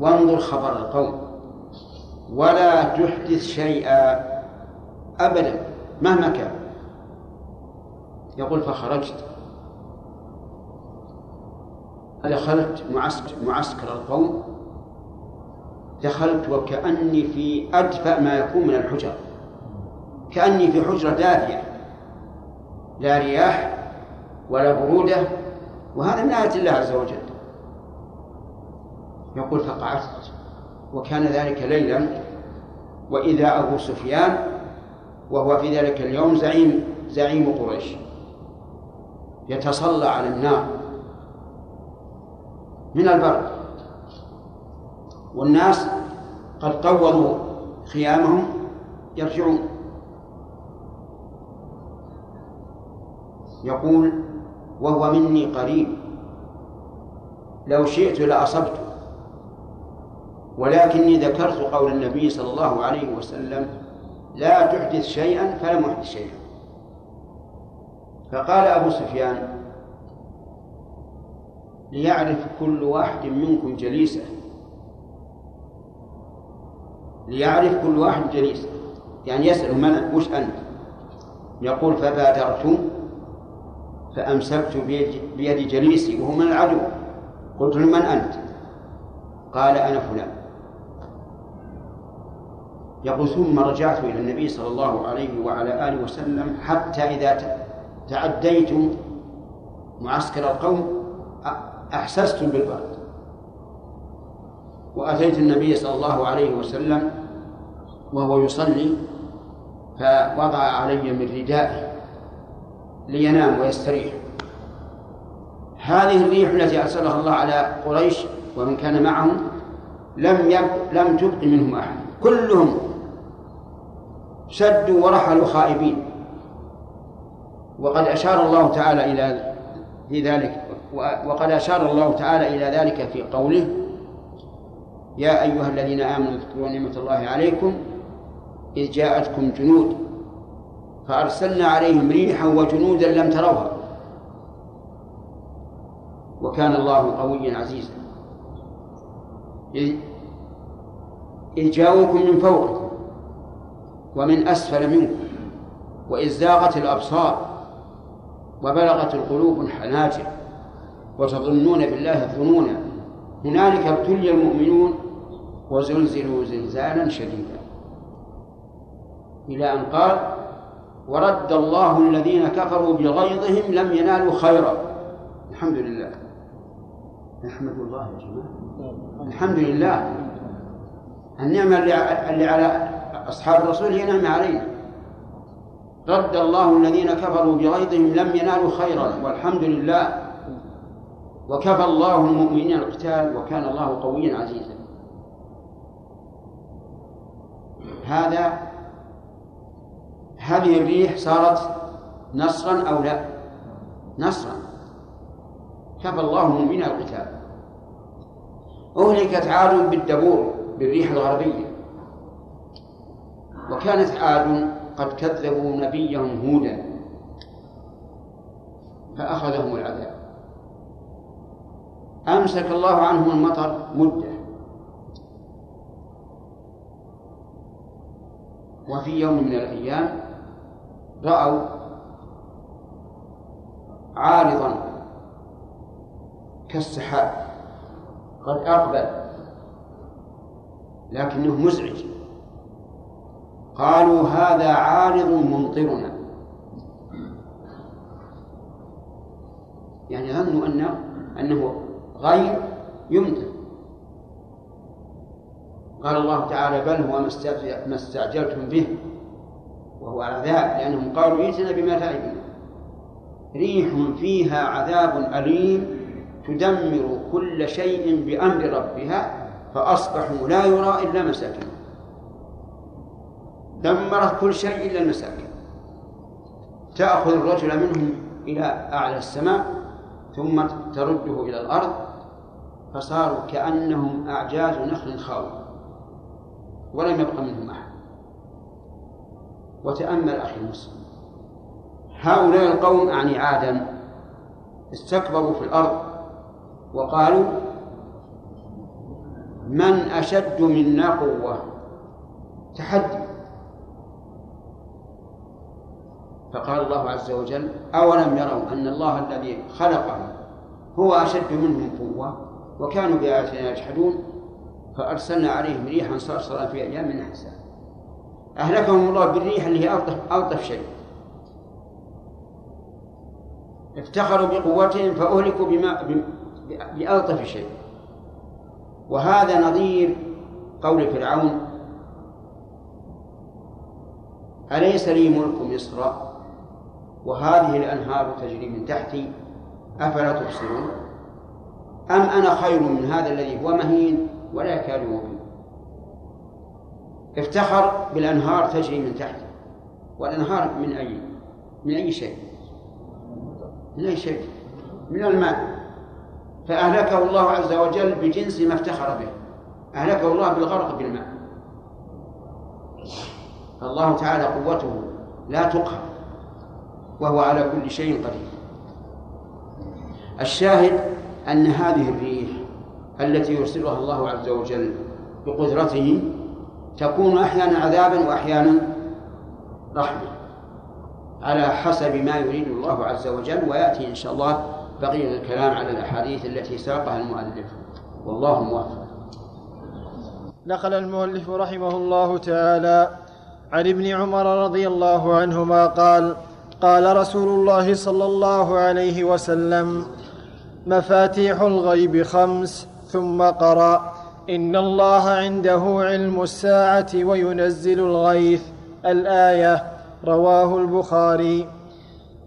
وانظر خبر القوم. ولا تحدث شيئا أبدا مهما كان. يقول فخرجت. دخلت معسكر, معسكر القوم. دخلت وكأني في أدفأ ما يكون من الحجر. كأني في حجرة دافية. لا رياح ولا برودة وهذا من آية الله عز وجل. يقول فقعدت وكان ذلك ليلا وإذا أبو سفيان وهو في ذلك اليوم زعيم زعيم قريش. يتصلى على النار. من البرد والناس قد طولوا خيامهم يرجعون. يقول وهو مني قريب لو شئت لأصبته ولكني ذكرت قول النبي صلى الله عليه وسلم لا تحدث شيئا فلم أحدث شيئا فقال أبو سفيان ليعرف كل واحد منكم جليسه ليعرف كل واحد جليسه يعني يسأل من وش أنت؟ يقول فبادرت فأمسكت بيد, جليسي وهو من العدو. قلت له من أنت؟ قال أنا فلان. يقول ثم رجعت إلى النبي صلى الله عليه وعلى آله وسلم حتى إذا تعديت معسكر القوم أحسست بالبرد. وأتيت النبي صلى الله عليه وسلم وهو يصلي فوضع علي من ردائه لينام ويستريح. هذه الريح التي أرسلها الله على قريش ومن كان معهم لم يب... لم تبق منهم أحد. كلهم شدوا ورحلوا خائبين. وقد أشار الله تعالى إلى في ذلك وقد أشار الله تعالى إلى ذلك في قوله يا أيها الذين آمنوا اذكروا نعمة الله عليكم إذ جاءتكم جنود فأرسلنا عليهم ريحا وجنودا لم تروها وكان الله قويا عزيزا. إذ جاءوكم من فوقكم ومن أسفل منكم وإذ زاغت الأبصار وبلغت القلوب الحناجر وتظنون بالله الظنون هنالك ابتلي المؤمنون وزلزلوا زلزالا شديدا. إلى أن قال ورد الله الذين كفروا بغيظهم لم ينالوا خيرا. الحمد لله. نحمد الله يا جماعة. الحمد لله. النعمة اللي على أصحاب الرسول هي نعمة علينا. رد الله الذين كفروا بغيظهم لم ينالوا خيرا والحمد لله. وكفى الله المؤمنين القتال وكان الله قويا عزيزا. هذا هذه الريح صارت نصرا أو لا؟ نصرا. كفى الله المؤمنين القتال. أهلكت عاد بالدبور بالريح الغربية. وكانت عاد قد كذبوا نبيهم هودا. فأخذهم العذاب. أمسك الله عنهم المطر مدة. وفي يوم من الأيام رأوا عارضا كالسحاب قد أقبل لكنه مزعج. قالوا هذا عارض ممطرنا. يعني ظنوا أنه أنه غير يمطر. قال الله تعالى بل هو ما استعجلتم به وهو عذاب لأنهم قالوا ائتنا بما تعدنا. ريح فيها عذاب أليم تدمر كل شيء بأمر ربها فأصبحوا لا يرى إلا مساكنهم. دمرت كل شيء إلا المساكن. تأخذ الرجل منهم إلى أعلى السماء ثم ترده إلى الأرض فصاروا كأنهم أعجاز نخل خاوي. ولم يبق منهم أحد. وتأمل أخي المسلم. هؤلاء القوم أعني عادا. استكبروا في الأرض وقالوا من أشد منا قوة؟ تحدي. فقال الله عز وجل أولم يروا أن الله الذي خلقهم هو أشد منهم قوة؟ وكانوا بآياتنا يجحدون. فأرسلنا عليهم ريحا صرصرا في أيام نحسها أهلكهم الله بالريح اللي هي ألطف, ألطف شيء. افتخروا بقوتهم فأهلكوا بما بألطف شيء. وهذا نظير قول فرعون. أليس لي ملك مصر؟ وهذه الأنهار تجري من تحتي. أفلا تبصرون؟ أم أنا خير من هذا الذي هو مهين؟ ولا يكاد يبين افتخر بالأنهار تجري من تحته والأنهار من أي؟ من أي شيء؟ من أي شيء؟ من الماء. فأهلكه الله عز وجل بجنس ما افتخر به. أهلكه الله بالغرق بالماء. فالله تعالى قوته لا تقهر وهو على كل شيء قدير. الشاهد أن هذه الريح التي يرسلها الله عز وجل بقدرته تكون أحيانا عذابا وأحيانا رحمة على حسب ما يريد الله عز وجل ويأتي إن شاء الله بقية الكلام على الأحاديث التي ساقها المؤلف. والله موفق. نقل المؤلف رحمه الله تعالى عن ابن عمر رضي الله عنهما قال قال رسول الله صلى الله عليه وسلم مفاتيح الغيب خمس ثم قرأ إن الله عنده علم الساعة وينزل الغيث. الآية رواه البخاري.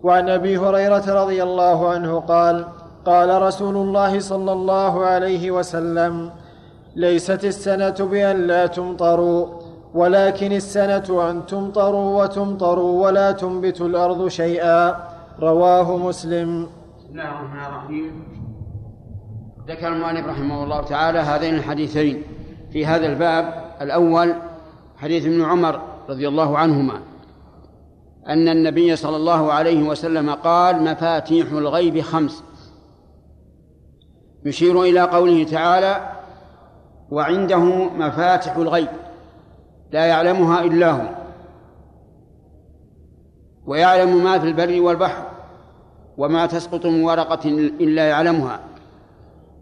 وعن أبي هريرة رضي الله عنه قال قال رسول الله صلى الله عليه وسلم ليست السنة بأن لا تمطروا ولكن السنة أن تمطروا وتمطروا ولا تنبت الأرض شيئا. رواه مسلم. بسم الله الرحمن الرحيم. ذكر المؤلف رحمه الله تعالى هذين الحديثين في هذا الباب. الأول حديث ابن عمر رضي الله عنهما أن النبي صلى الله عليه وسلم قال مفاتيح الغيب خمس. يشير إلى قوله تعالى وعنده مفاتح الغيب لا يعلمها إلا هو ويعلم ما في البر والبحر وما تسقط من ورقة إلا يعلمها.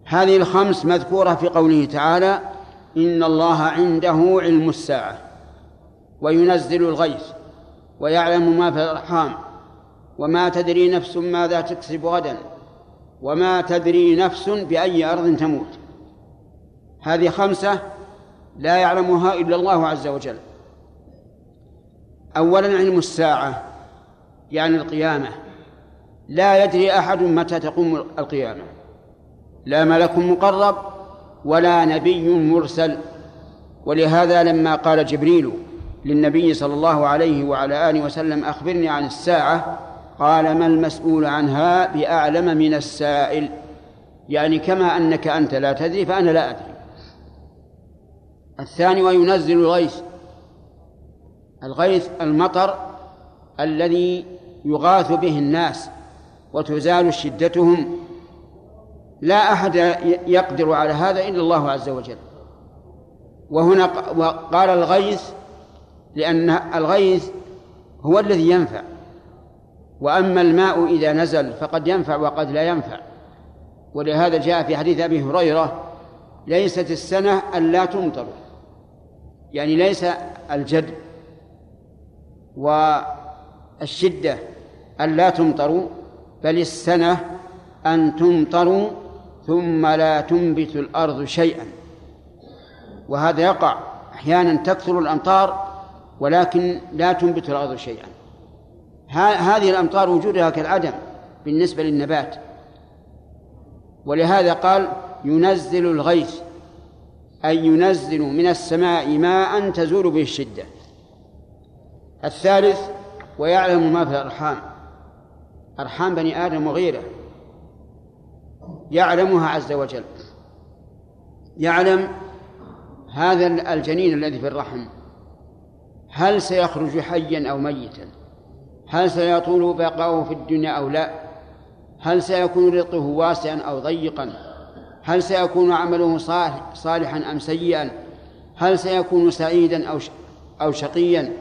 هذه الخمس مذكورة في قوله تعالى إن الله عنده علم الساعة وينزل الغيث ويعلم ما في الأرحام وما تدري نفس ماذا تكسب غدا وما تدري نفس بأي أرض تموت. هذه خمسة لا يعلمها إلا الله عز وجل. أولا علم الساعة يعني القيامة. لا يدري أحد متى تقوم القيامة. لا ملك مقرب ولا نبي مرسل. ولهذا لما قال جبريل للنبي صلى الله عليه وعلى آله وسلم أخبرني عن الساعة قال ما المسؤول عنها بأعلم من السائل؟ يعني كما أنك أنت لا تدري فأنا لا أدري. الثاني وينزل الغيث. الغيث المطر الذي يغاث به الناس وتزال شدتهم لا أحد يقدر على هذا إلا الله عز وجل. وهنا قال الغيث لأن الغيث هو الذي ينفع. وأما الماء إذا نزل فقد ينفع وقد لا ينفع. ولهذا جاء في حديث أبي هريرة ليست السنة أن لا تمطر. يعني ليس الجد والشدة أن لا تمطروا بل السنة أن تمطروا ثم لا تنبت الأرض شيئا. وهذا يقع. أحيانا تكثر الأمطار ولكن لا تنبت الأرض شيئا. هذه الأمطار وجودها كالعدم بالنسبة للنبات. ولهذا قال ينزل الغيث أي ينزل من السماء ماء تزول به الشدة. الثالث ويعلم ما في الأرحام. أرحام بني آدم وغيره يعلمها عز وجل. يعلم هذا الجنين الذي في الرحم. هل سيخرج حيا أو ميتا؟ هل سيطول بقاؤه في الدنيا أو لا؟ هل سيكون رزقه واسعا أو ضيقا؟ هل سيكون عمله صالحا أم سيئا؟ هل سيكون سعيدا أو أو شقيا؟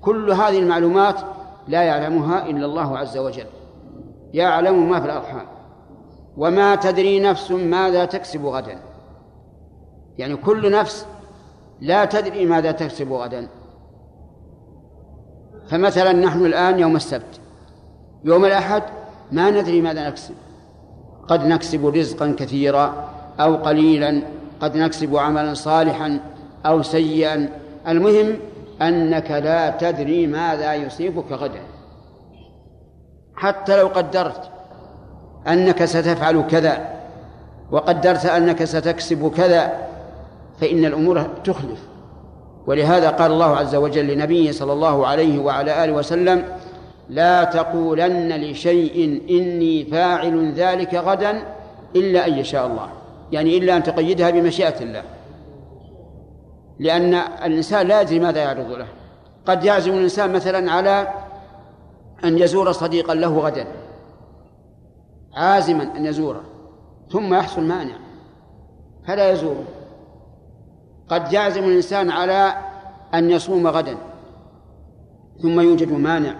كل هذه المعلومات لا يعلمها إلا الله عز وجل. يعلم ما في الأرحام. وما تدري نفس ماذا تكسب غدا. يعني كل نفس لا تدري ماذا تكسب غدا. فمثلا نحن الآن يوم السبت يوم الأحد ما ندري ماذا نكسب. قد نكسب رزقا كثيرا أو قليلا قد نكسب عملا صالحا أو سيئا. المهم أنك لا تدري ماذا يصيبك غدا. حتى لو قدرت أنك ستفعل كذا وقدرت أنك ستكسب كذا فإن الأمور تخلف. ولهذا قال الله عز وجل لنبيه صلى الله عليه وعلى آله وسلم لا تقولن لشيء إني فاعل ذلك غدا إلا أن يشاء الله. يعني إلا أن تقيدها بمشيئة الله. لأن الإنسان لا يدري ماذا يعرض له. قد يعزم الإنسان مثلا على أن يزور صديقا له غدا. عازما أن يزوره ثم يحصل مانع فلا يزوره. قد يعزم الإنسان على أن يصوم غدا ثم يوجد مانع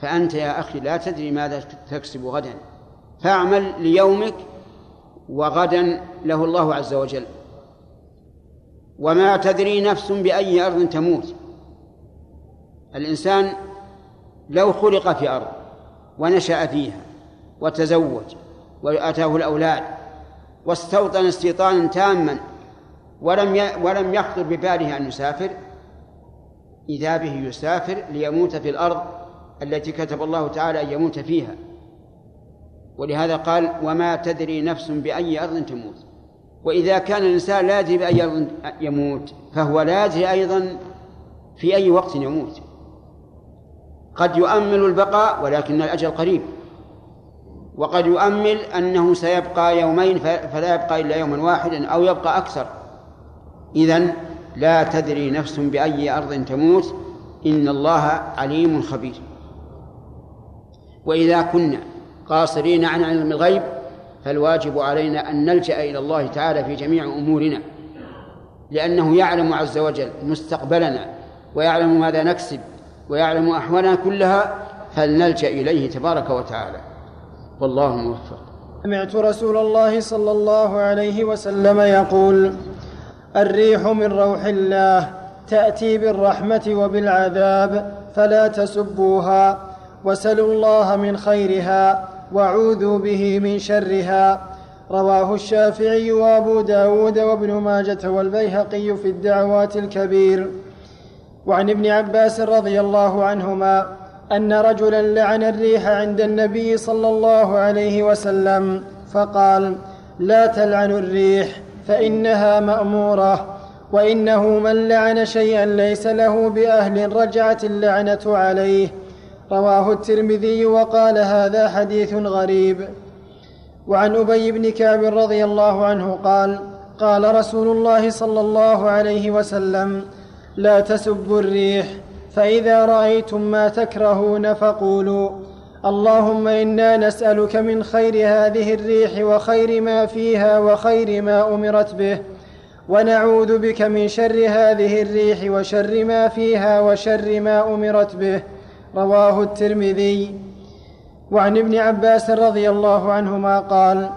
فأنت يا أخي لا تدري ماذا تكسب غدا. فاعمل ليومك وغدا له الله عز وجل. وما تدري نفس بأي أرض تموت. الإنسان لو خلق في أرض ونشأ فيها وتزوج وآتاه الأولاد واستوطن استيطانا تاما ولم ولم يخطر بباله أن يسافر إذا به يسافر ليموت في الأرض التي كتب الله تعالى أن يموت فيها. ولهذا قال وما تدري نفس بأي أرض تموت. وإذا كان الإنسان لا يدري بأي أرض يموت فهو لا يدري أيضا في أي وقت يموت. قد يؤمل البقاء ولكن الأجل قريب. وقد يؤمل أنه سيبقى يومين فلا يبقى إلا يوما واحدا أو يبقى أكثر. إذن لا تدري نفس بأي أرض تموت. إن الله عليم خبير. وإذا كنا قاصرين عن علم الغيب فالواجب علينا أن نلجأ إلى الله تعالى في جميع أمورنا. لأنه يعلم عز وجل مستقبلنا ويعلم ماذا نكسب ويعلم أحوالنا كلها فلنلجأ إليه تبارك وتعالى. والله موفق. سمعت رسول الله صلى الله عليه وسلم يقول الريح من روح الله تأتي بالرحمة وبالعذاب فلا تسبوها وسلوا الله من خيرها واعوذوا به من شرها. رواه الشافعي وأبو داود وابن ماجة والبيهقي في الدعوات الكبير. وعن ابن عباس رضي الله عنهما أن رجلا لعن الريح عند النبي صلى الله عليه وسلم فقال لا تلعنوا الريح فإنها مأمورة وإنه من لعن شيئا ليس له بأهل رجعت اللعنة عليه. رواه الترمذي وقال هذا حديث غريب. وعن أبي بن كعب رضي الله عنه قال قال رسول الله صلى الله عليه وسلم لا تسبوا الريح فإذا رأيتم ما تكرهون فقولوا اللهم إنا نسألك من خير هذه الريح وخير ما فيها وخير ما أمرت به ونعوذ بك من شر هذه الريح وشر ما فيها وشر ما أمرت به. رواه الترمذي. وعن ابن عباس رضي الله عنهما قال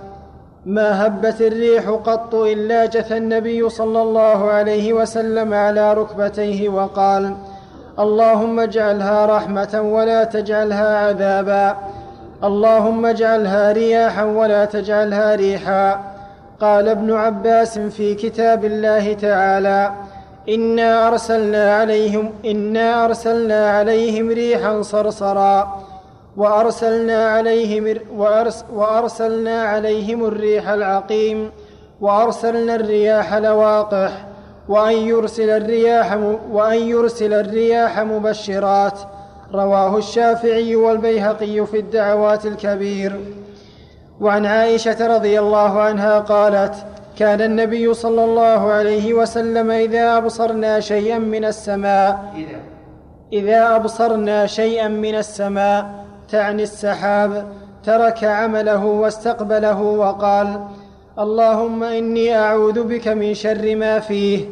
ما هبت الريح قط إلا جثى النبي صلى الله عليه وسلم على ركبتيه وقال اللهم اجعلها رحمة ولا تجعلها عذابا. اللهم اجعلها رياحا ولا تجعلها ريحا. قال ابن عباس في كتاب الله تعالى إنا أرسلنا عليهم إنا أرسلنا عليهم ريحا صرصرا. وأرسلنا عليهم وأرس وأرسلنا عليهم الريح العقيم. وأرسلنا الرياح لواقح. وأن يرسل الرياح وأن يرسل الرياح مبشرات. رواه الشافعي والبيهقي في الدعوات الكبير. وعن عائشة رضي الله عنها قالت كان النبي صلى الله عليه وسلم إذا أبصرنا شيئا من السماء إذا أبصرنا شيئا من السماء تعني السحاب ترك عمله واستقبله وقال اللهم إني أعوذ بك من شر ما فيه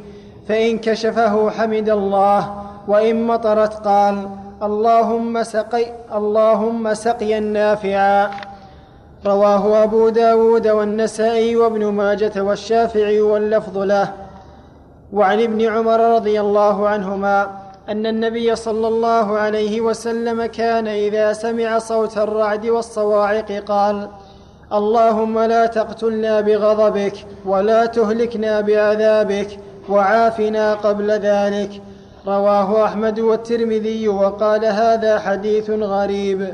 فإن كشفه حمد الله وإن مطرت قال اللهم سقي اللهم سقيا نافعا. رواه أبو داود والنسائي وابن ماجة والشافعي واللفظ له. وعن ابن عمر رضي الله عنهما أن النبي صلى الله عليه وسلم كان إذا سمع صوت الرعد والصواعق قال اللهم لا تقتلنا بغضبك ولا تهلكنا بعذابك وعافنا قبل ذلك. رواه أحمد والترمذي وقال هذا حديث غريب.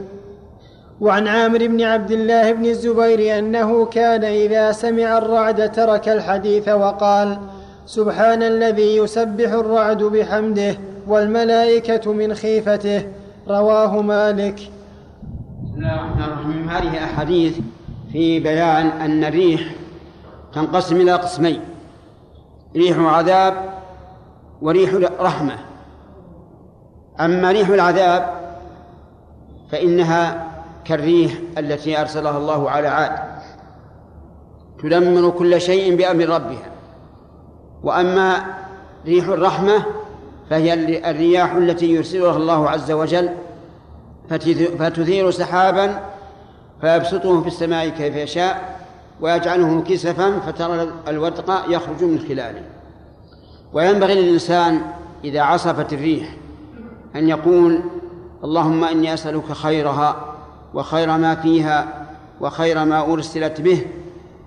وعن عامر بن عبد الله بن الزبير أنه كان إذا سمع الرعد ترك الحديث وقال سبحان الذي يسبح الرعد بحمده والملائكة من خيفته. رواه مالك. بسم الله الرحمن الرحيم. هذه أحاديث في بيان أن الريح تنقسم إلى قسمين ريح عذاب وريح رحمة أما ريح العذاب فإنها كالريح التي أرسلها الله على عاد تدمر كل شيء بأمر ربها. وأما ريح الرحمة فهي الرياح التي يرسلها الله عز وجل فتثير سحابا فيبسطه في السماء كيف يشاء ويجعله كسفا فترى الودق يخرج من خلاله. وينبغي للإنسان إذا عصفت الريح أن يقول اللهم إني أسألك خيرها وخير ما فيها وخير ما أرسلت به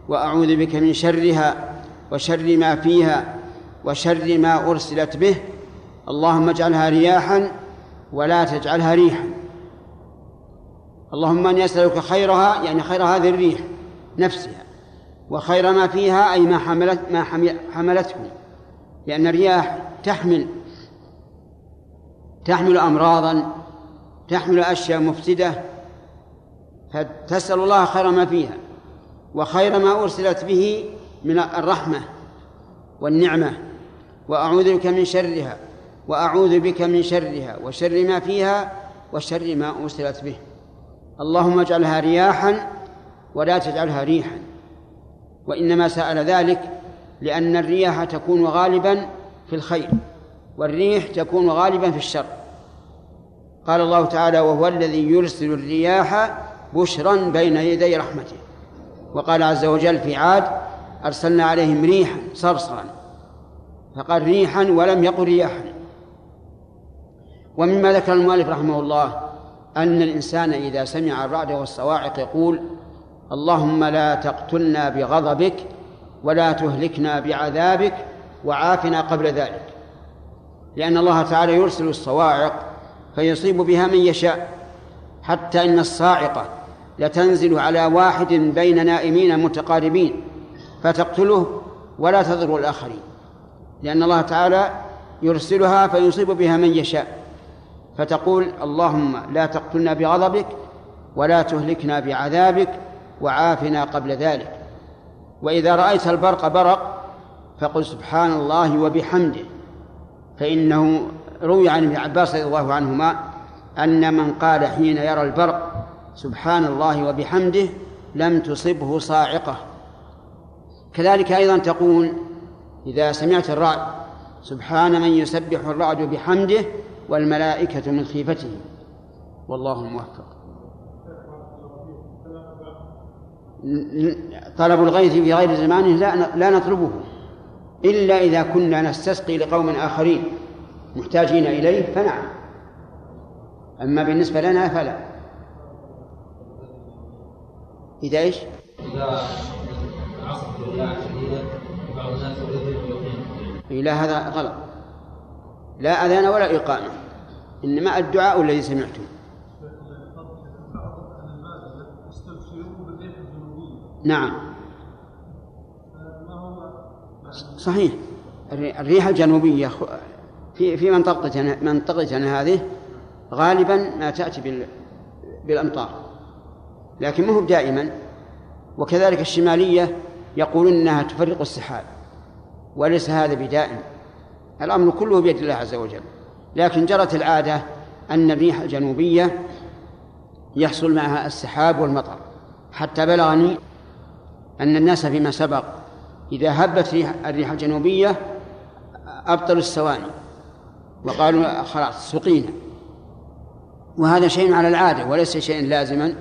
وأعوذ بك من شرها وشر ما فيها وشر ما أرسلت به. اللهم اجعلها رياحا ولا تجعلها ريحا. اللهم إني أسألك خيرها يعني خير هذه الريح نفسها وخير ما فيها أي ما حملت ما حملته لأن الرياح تحمل تحمل امراضا تحمل أشياء مفسدة فتسأل الله خير ما فيها وخير ما أرسلت به من الرحمة والنعمة وأعوذ بك من شرها وأعوذ بك من شرها وشر ما فيها وشر ما أرسلت به. اللهم اجعلها رياحا ولا تجعلها ريحا. وإنما سأل ذلك لأن الرياح تكون غالبا في الخير والريح تكون غالبا في الشر. قال الله تعالى وهو الذي يرسل الرياح بشرا بين يدي رحمته وقال عز وجل في عاد أرسلنا عليهم ريحا صرصرا فقال ريحا ولم يقل رياحا ومما ذكر المؤلف رحمه الله أن الإنسان إذا سمع الرعد والصواعق يقول اللهم لا تقتلنا بغضبك ولا تهلكنا بعذابك وعافنا قبل ذلك. لأن الله تعالى يرسل الصواعق فيصيب بها من يشاء حتى إن الصاعقة لتنزل على واحد بين نائمين متقاربين فتقتله ولا تضر الآخرين. لأن الله تعالى يرسلها فيصيب بها من يشاء. فتقول اللهم لا تقتلنا بغضبك ولا تهلكنا بعذابك وعافنا قبل ذلك. وإذا رأيت البرق برق فقل سبحان الله وبحمده. فإنه روي عن ابن عباس رضي الله عنهما أن من قال حين يرى البرق سبحان الله وبحمده لم تصبه صاعقة. كذلك أيضا تقول إذا سمعت الرعد سبحان من يسبح الرعد بحمده والملائكة من خيفته والله الموفق طلب الغيث في غير زمانه لا لا نطلبه. إلا إذا كنا نستسقي لقوم آخرين محتاجين إليه فنعم. أما بالنسبة لنا فلا. إذا إيش؟ إذا عصت الرياح شديدة بعض الناس لا هذا غلط. لا أذان ولا إقامة. إنما الدعاء الذي سمعتم. نعم. صحيح. الريح الجنوبية في في منطقتنا منطقتنا هذه غالبا ما تأتي بالأمطار. لكن ما هو دائما. وكذلك الشمالية يقولون أنها تفرق السحاب. وليس هذا بدائم. الأمر كله بيد الله عز وجل. لكن جرت العادة أن الريح الجنوبية يحصل معها السحاب والمطر. حتى بلغني أن الناس فيما سبق إذا هبت ريح الريح الجنوبية أبطلوا السواني وقالوا خلاص سقينا. وهذا شيء على العادة وليس شيء لازما.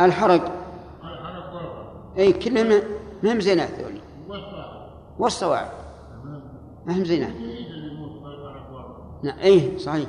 الحرق. اي كلهم ما هم زينات والصواعق ما هم زينات نعم اي صحيح.